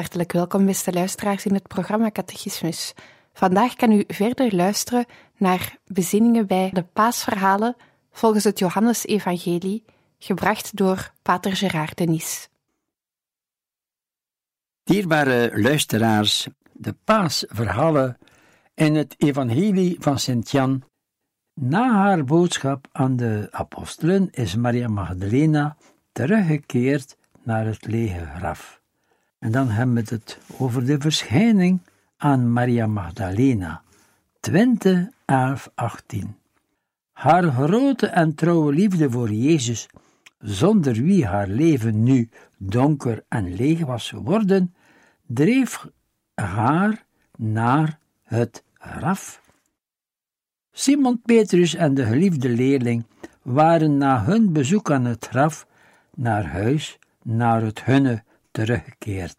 Hartelijk welkom, beste luisteraars, in het programma Catechismus. Vandaag kan u verder luisteren naar bezinningen bij de paasverhalen volgens het Johannesevangelie, gebracht door Pater Gerard Denis. Dierbare luisteraars, de paasverhalen in het evangelie van Sint-Jan. Na haar boodschap aan de apostelen is Maria Magdalena teruggekeerd naar het lege graf. En dan hebben we het over de verschijning aan Maria Magdalena, 20, 11, 18. Haar grote en trouwe liefde voor Jezus, zonder wie haar leven nu donker en leeg was geworden, dreef haar naar het graf. Simon Petrus en de geliefde leerling waren na hun bezoek aan het graf naar huis, naar het hunne teruggekeerd,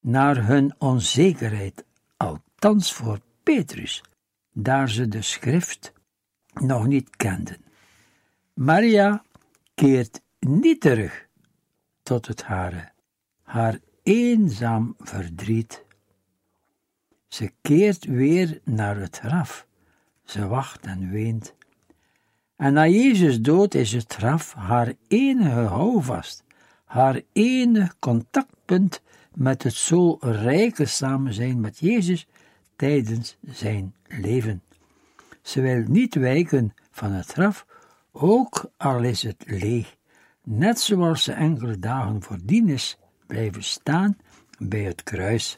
naar hun onzekerheid, althans voor Petrus, daar ze de schrift nog niet kenden. Maria keert niet terug tot het hare, haar eenzaam verdriet. Ze keert weer naar het graf, ze wacht en weent. En na Jezus dood is het graf haar enige houvast haar enig contactpunt met het zo rijke samen zijn met Jezus tijdens zijn leven. Ze wil niet wijken van het graf, ook al is het leeg, net zoals ze enkele dagen voordien is blijven staan bij het kruis.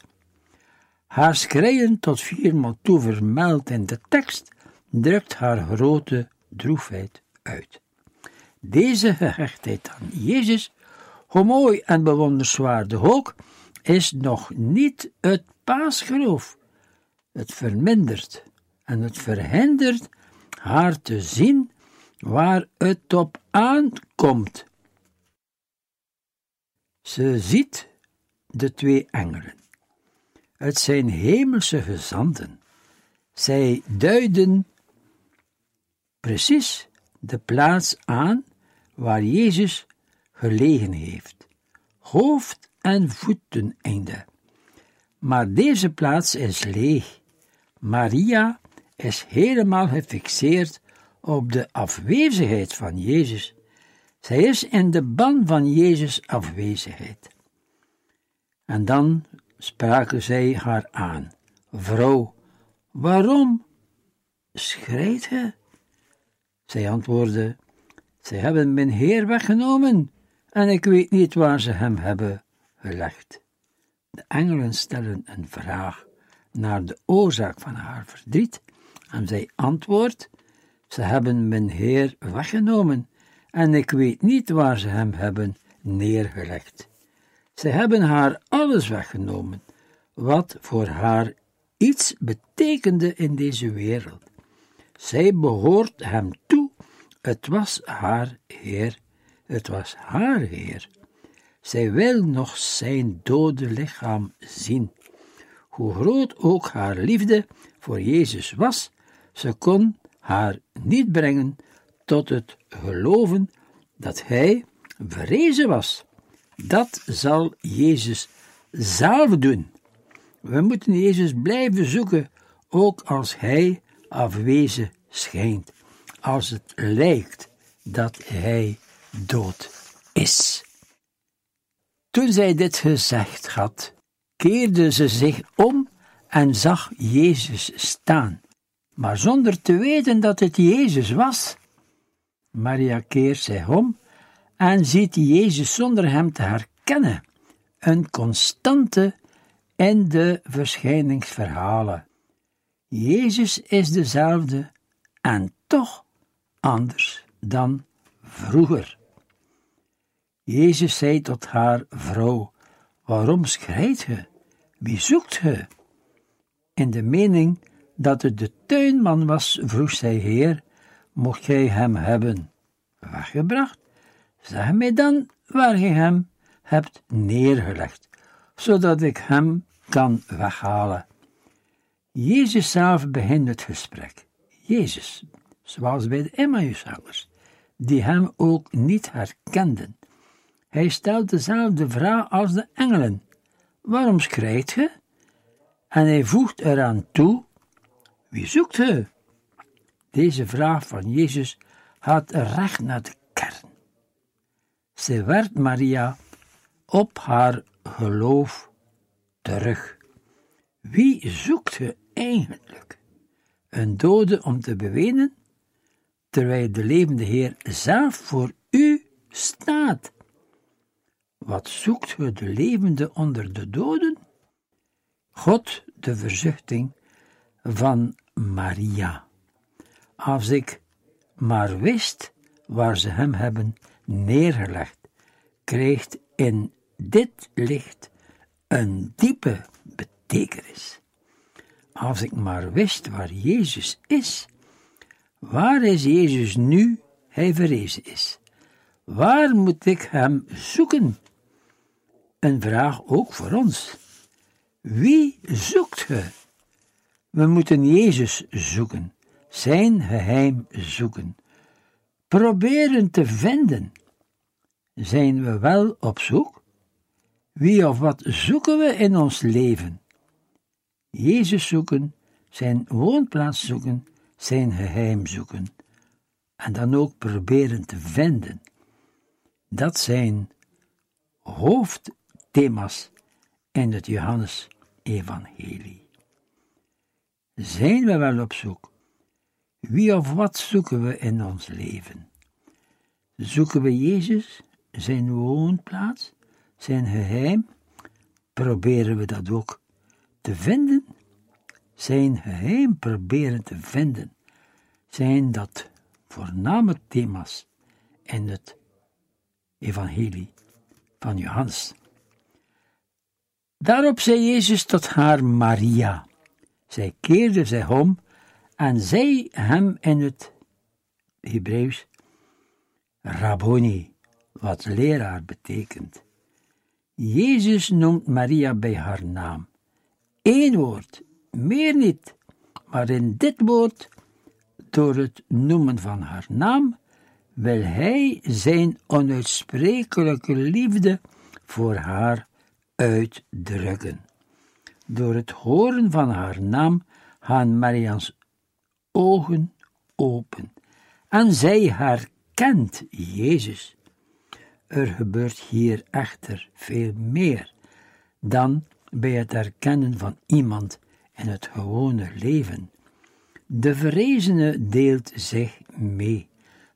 Haar schreien tot viermaal toe vermeld in de tekst drukt haar grote droefheid uit. Deze gehechtheid aan Jezus hoe mooi en bewonderswaardig ook, is nog niet het paasgeloof. Het vermindert en het verhindert haar te zien waar het op aankomt. Ze ziet de twee engelen. Het zijn hemelse gezanten. Zij duiden precies de plaats aan waar Jezus gelegen heeft, hoofd en voeteneinde. Maar deze plaats is leeg. Maria is helemaal gefixeerd op de afwezigheid van Jezus. Zij is in de ban van Jezus' afwezigheid. En dan spraken zij haar aan: Vrouw, waarom schrijt ge? Zij antwoordde: Zij hebben mijn Heer weggenomen en ik weet niet waar ze hem hebben gelegd. De engelen stellen een vraag naar de oorzaak van haar verdriet, en zij antwoordt: Ze hebben mijn Heer weggenomen, en ik weet niet waar ze hem hebben neergelegd. Ze hebben haar alles weggenomen, wat voor haar iets betekende in deze wereld. Zij behoort hem toe, het was haar Heer het was haar Heer. Zij wil nog zijn dode lichaam zien. Hoe groot ook haar liefde voor Jezus was, ze kon haar niet brengen tot het geloven dat hij verrezen was. Dat zal Jezus zelf doen. We moeten Jezus blijven zoeken, ook als hij afwezen schijnt, als het lijkt dat hij dood is. Toen zij dit gezegd had, keerde ze zich om en zag Jezus staan, maar zonder te weten dat het Jezus was. Maria keert zich om en ziet Jezus zonder hem te herkennen, een constante in de verschijningsverhalen. Jezus is dezelfde en toch anders dan vroeger. Jezus zei tot haar vrouw: Waarom schrijt ge? Wie zoekt ge? In de mening dat het de tuinman was, vroeg zij: Heer, mocht gij hem hebben weggebracht? Zeg mij dan waar gij hem hebt neergelegd, zodat ik hem kan weghalen. Jezus zelf begint het gesprek. Jezus, zoals bij de Emmausgangers, die hem ook niet herkenden. Hij stelt dezelfde vraag als de engelen. Waarom schrijft ge? En hij voegt eraan toe, wie zoekt ge? Deze vraag van Jezus gaat recht naar de kern. Ze werd Maria op haar geloof terug. Wie zoekt ge eigenlijk? Een dode om te bewenen, terwijl de levende Heer zelf voor u staat. Wat zoekt ge de levende onder de doden? God, de verzuchting van Maria. Als ik maar wist waar ze hem hebben neergelegd, krijgt in dit licht een diepe betekenis. Als ik maar wist waar Jezus is, waar is Jezus nu hij verrezen is? Waar moet ik hem zoeken? Een vraag ook voor ons. Wie zoekt ge? We moeten Jezus zoeken, zijn geheim zoeken, proberen te vinden. Zijn we wel op zoek? Wie of wat zoeken we in ons leven? Jezus zoeken, zijn woonplaats zoeken, zijn geheim zoeken. En dan ook proberen te vinden. Dat zijn hoofdthema's in het Johannes-evangelie. Zijn we wel op zoek? Wie of wat zoeken we in ons leven? Zoeken we Jezus, zijn woonplaats, zijn geheim? Proberen we dat ook te vinden? Zijn geheim proberen te vinden, zijn dat voorname thema's in het evangelie van Johannes. Daarop zei Jezus tot haar Maria. Zij keerde zich om en zei hem in het Hebreeuws Rabboni, wat leraar betekent. Jezus noemt Maria bij haar naam. Eén woord, meer niet, maar in dit woord, door het noemen van haar naam, wil hij zijn onuitsprekelijke liefde voor haar uitdrukken. Door het horen van haar naam gaan Maria's ogen open en zij herkent Jezus. Er gebeurt hier echter veel meer dan bij het herkennen van iemand in het gewone leven. De verrezene deelt zich mee,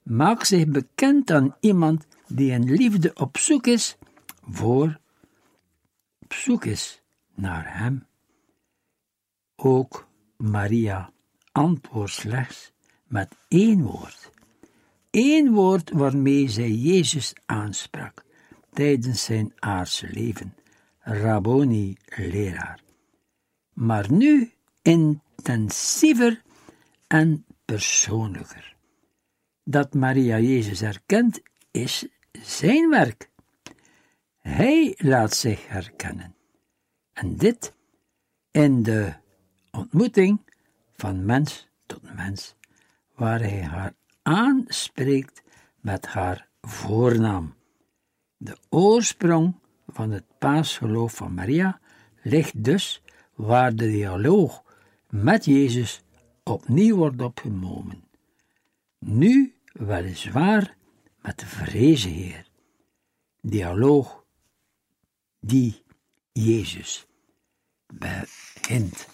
maakt zich bekend aan iemand die in liefde op zoek is voor, op zoek is naar hem. Ook Maria antwoordt slechts met één woord. Eén woord waarmee zij Jezus aansprak tijdens zijn aardse leven. Rabboni, leraar. Maar nu intensiever en persoonlijker. Dat Maria Jezus herkent, is zijn werk. Hij laat zich herkennen. En dit in de ontmoeting van mens tot mens, waar hij haar aanspreekt met haar voornaam. De oorsprong van het paasgeloof van Maria ligt dus waar de dialoog met Jezus opnieuw wordt opgenomen. Nu weliswaar met de vrezen Heer. Dialoog die Jezus begint.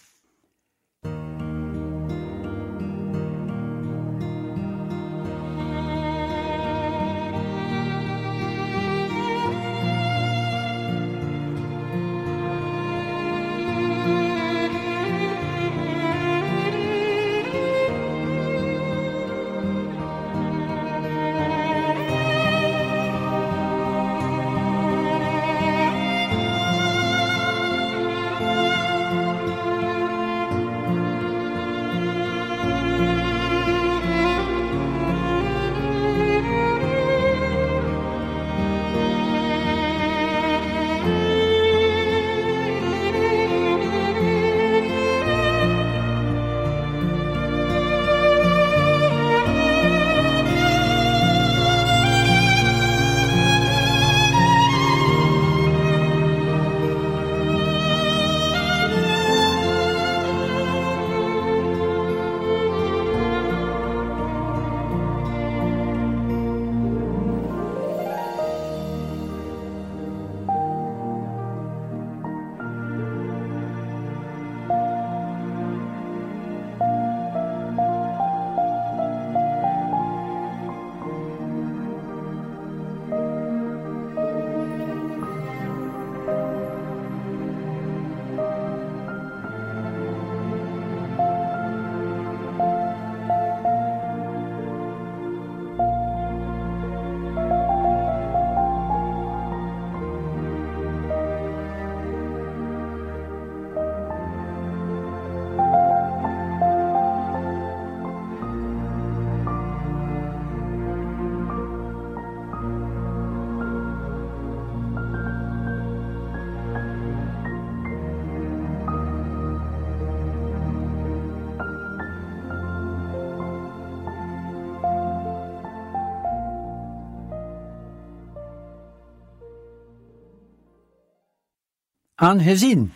Aangezien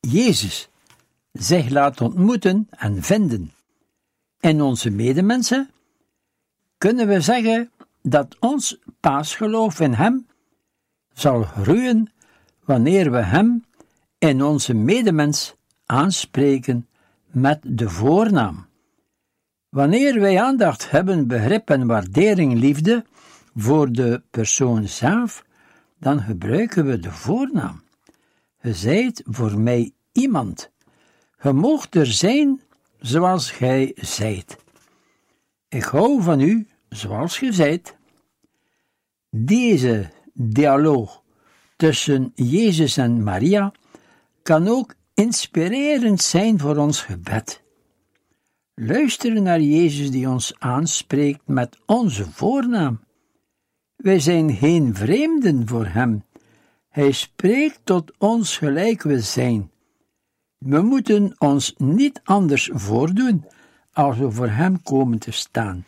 Jezus zich laat ontmoeten en vinden in onze medemensen, kunnen we zeggen dat ons paasgeloof in Hem zal groeien wanneer we Hem in onze medemens aanspreken met de voornaam. Wanneer wij aandacht hebben, begrip en waardering, liefde voor de persoon zelf, dan gebruiken we de voornaam. Je zijt voor mij iemand. Je moogt er zijn zoals gij zijt. Ik hou van u zoals ge zijt. Deze dialoog tussen Jezus en Maria kan ook inspirerend zijn voor ons gebed. Luisteren naar Jezus die ons aanspreekt met onze voornaam. Wij zijn geen vreemden voor Hem, hij spreekt tot ons gelijk we zijn. We moeten ons niet anders voordoen als we voor Hem komen te staan.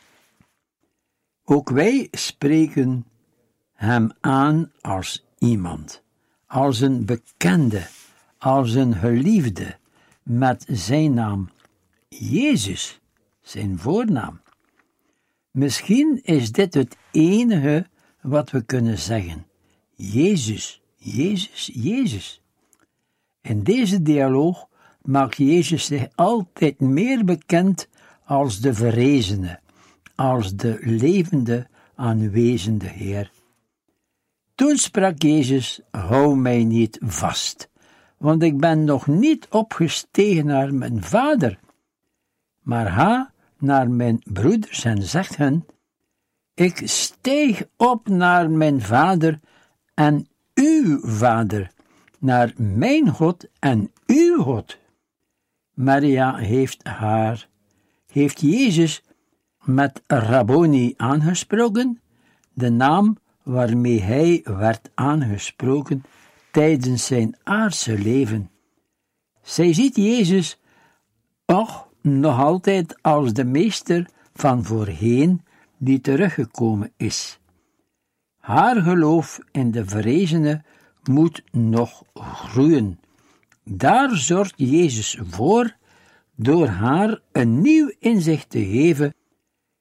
Ook wij spreken Hem aan als iemand, als een bekende, als een geliefde, met Zijn naam, Jezus, Zijn voornaam. Misschien is dit het enige wat we kunnen zeggen. Jezus, Jezus, Jezus. In deze dialoog maakt Jezus zich altijd meer bekend als de verrezene, als de levende, aanwezende Heer. Toen sprak Jezus: Hou mij niet vast, want ik ben nog niet opgestegen naar mijn vader. Maar ga naar mijn broeders en zegt hen: Ik steeg op naar mijn vader en uw vader, naar mijn God en uw God. Maria heeft haar, heeft Jezus met Rabboni aangesproken, de naam waarmee hij werd aangesproken tijdens zijn aardse leven. Zij ziet Jezus och nog altijd als de meester van voorheen die teruggekomen is. Haar geloof in de verrezene moet nog groeien. Daar zorgt Jezus voor door haar een nieuw inzicht te geven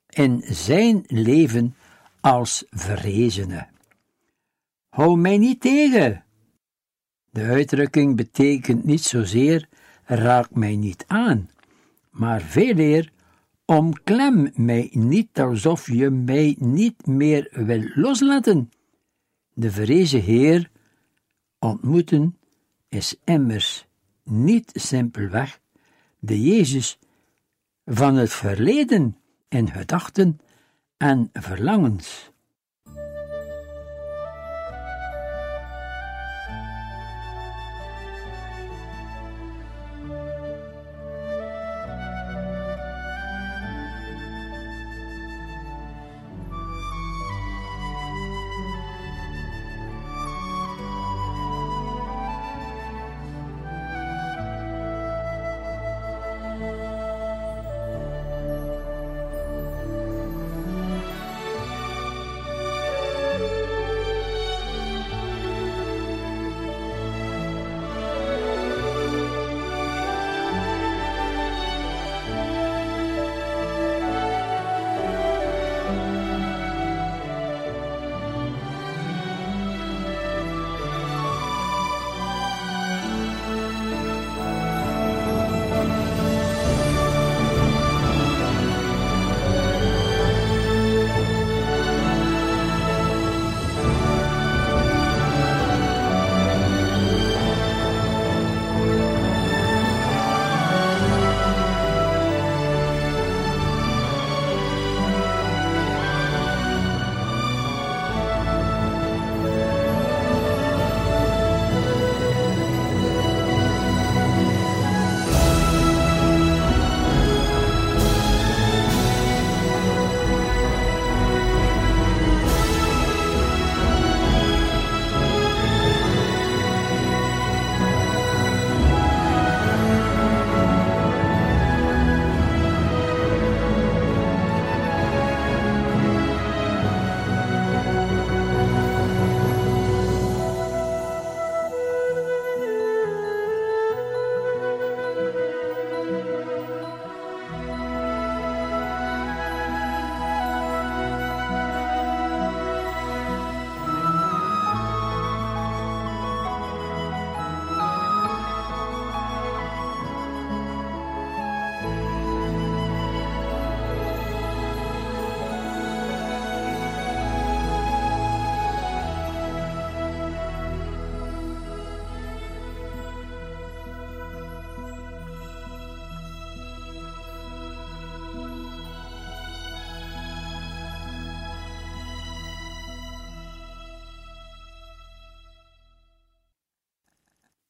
in zijn leven als verrezene. Hou mij niet tegen, De uitdrukking betekent niet zozeer raak mij niet aan, maar veel eer omklem mij niet alsof je mij niet meer wil loslaten. De vrezen Heer ontmoeten is immers niet simpelweg de Jezus van het verleden in gedachten en verlangens.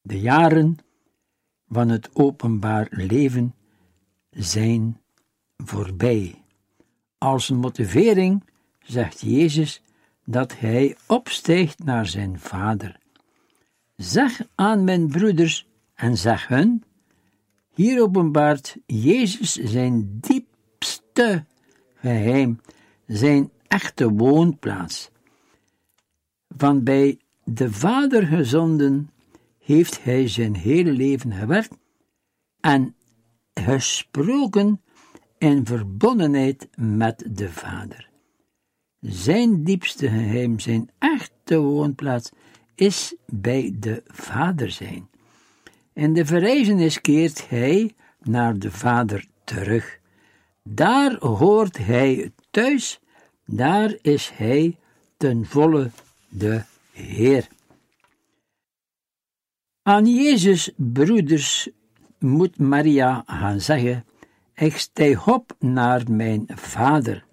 De jaren van het openbaar leven zijn voorbij. Als motivering zegt Jezus dat hij opstijgt naar zijn Vader. Zeg aan mijn broeders en zeg hun: hier openbaart Jezus zijn diepste geheim, zijn echte woonplaats. Van bij de Vader gezonden heeft hij zijn hele leven gewerkt en gesproken in verbondenheid met de Vader. Zijn diepste geheim, zijn echte woonplaats, is bij de Vader zijn. In de verrijzenis keert hij naar de Vader terug. Daar hoort hij thuis, daar is hij ten volle de Heer. Aan Jezus' broeders moet Maria gaan zeggen: Ik stijg op naar mijn Vader.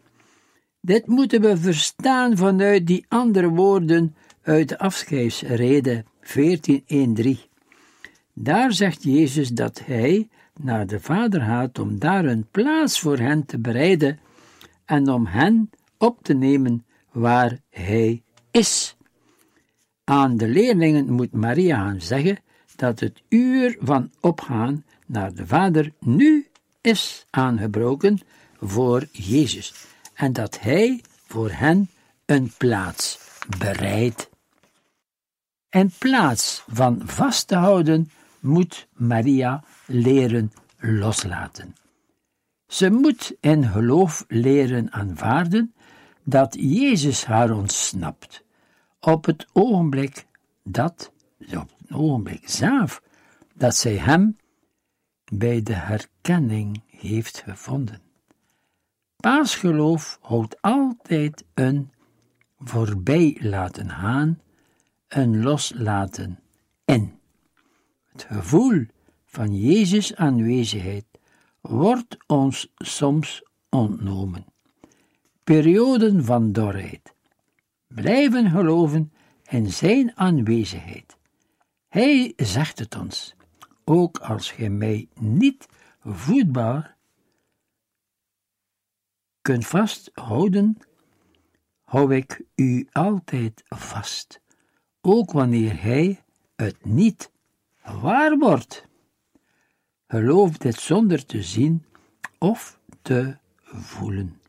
Dit moeten we verstaan vanuit die andere woorden uit de afscheidsrede 14.1.3. Daar zegt Jezus dat hij naar de Vader gaat om daar een plaats voor hen te bereiden en om hen op te nemen waar hij is. Aan de leerlingen moet Maria gaan zeggen dat het uur van opgaan naar de Vader nu is aangebroken voor Jezus en dat Hij voor hen een plaats bereidt. In plaats van vast te houden, moet Maria leren loslaten. Ze moet in geloof leren aanvaarden dat Jezus haar ontsnapt, op het ogenblik dat ogenblik zelf dat zij hem bij de herkenning heeft gevonden. Paasgeloof houdt altijd een voorbij laten gaan, een loslaten in. Het gevoel van Jezus aanwezigheid wordt ons soms ontnomen. Perioden van dorheid. Blijven geloven in Zijn aanwezigheid. Hij zegt het ons, ook als gij mij niet voedbaar kunt vasthouden, hou ik u altijd vast, ook wanneer hij het niet waar wordt. Geloof dit zonder te zien of te voelen.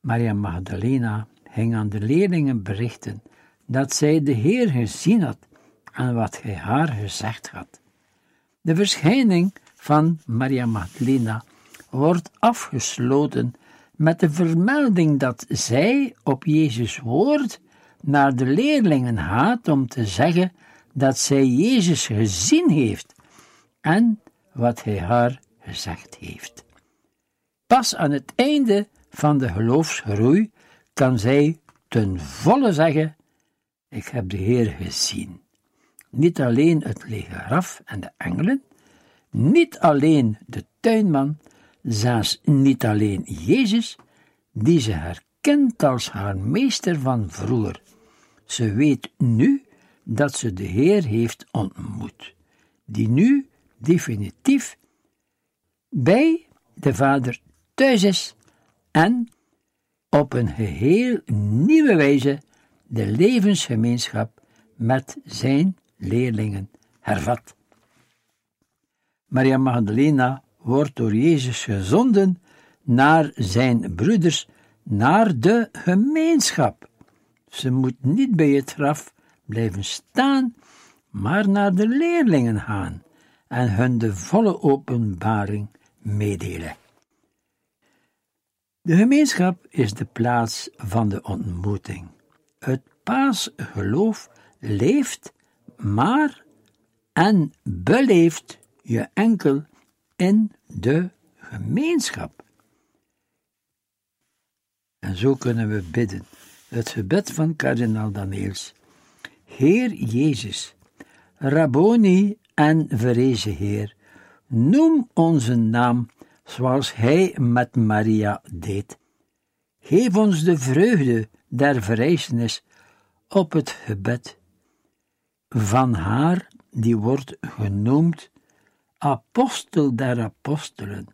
Maria Magdalena ging aan de leerlingen berichten dat zij de Heer gezien had en wat hij haar gezegd had. De verschijning van Maria Magdalena wordt afgesloten met de vermelding dat zij op Jezus woord naar de leerlingen gaat om te zeggen dat zij Jezus gezien heeft en wat hij haar gezegd heeft. Pas aan het einde van de geloofsgroei kan zij ten volle zeggen: Ik heb de Heer gezien. Niet alleen het lege graf en de engelen, niet alleen de tuinman, zelfs niet alleen Jezus, die ze herkent als haar meester van vroeger. Ze weet nu dat ze de Heer heeft ontmoet, die nu definitief bij de Vader thuis is en op een geheel nieuwe wijze de levensgemeenschap met zijn leerlingen hervat. Maria Magdalena wordt door Jezus gezonden naar zijn broeders, naar de gemeenschap. Ze moet niet bij het graf blijven staan, maar naar de leerlingen gaan en hun de volle openbaring meedelen. De gemeenschap is de plaats van de ontmoeting. Het paasgeloof leeft, maar en beleeft je enkel in de gemeenschap. En zo kunnen we bidden. Het gebed van kardinaal Daniels. Heer Jezus, Rabboni en verrezen Heer, noem onze naam zoals Hij met Maria deed. Geef ons de vreugde der verrijzenis op het gebed van haar die wordt genoemd apostel der apostelen,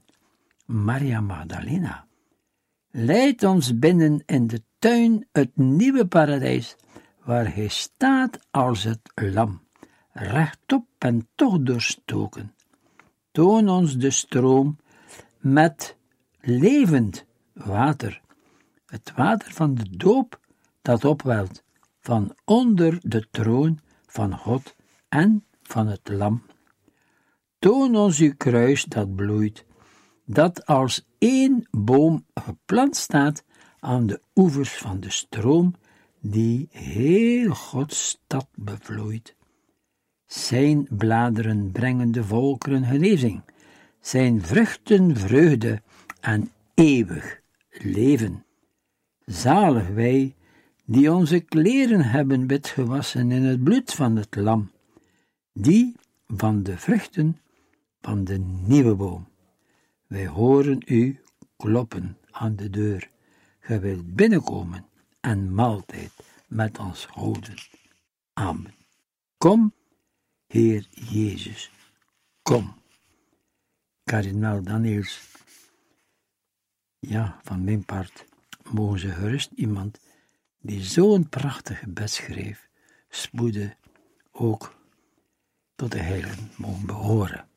Maria Magdalena. Leid ons binnen in de tuin het nieuwe paradijs, waar hij staat als het lam, rechtop en toch doorstoken. Toon ons de stroom met levend water, het water van de doop dat opwelt van onder de troon van God en van het lam. Toon ons uw kruis dat bloeit, dat als één boom geplant staat aan de oevers van de stroom die heel Gods stad bevloeit. Zijn bladeren brengen de volkeren genezing, zijn vruchten vreugde en eeuwig leven. Zalig wij, die onze kleren hebben wit gewassen in het bloed van het lam, die van de vruchten van de nieuwe boom. Wij horen u kloppen aan de deur. Gij wilt binnenkomen en maaltijd met ons houden. Amen. Kom, Heer Jezus, kom. Kardinaal Daniels. Ja, van mijn part mogen ze gerust iemand die zo'n prachtige bed schreef, spoeden ook tot de heiligen mogen behoren.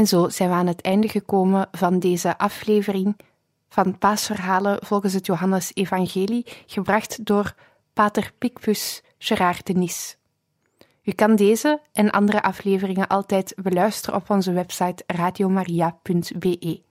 En zo zijn we aan het einde gekomen van deze aflevering van Paasverhalen volgens het Johannes-evangelie, gebracht door Pater Picpus Gerard de Nis. U kan deze en andere afleveringen altijd beluisteren op onze website radiomaria.be.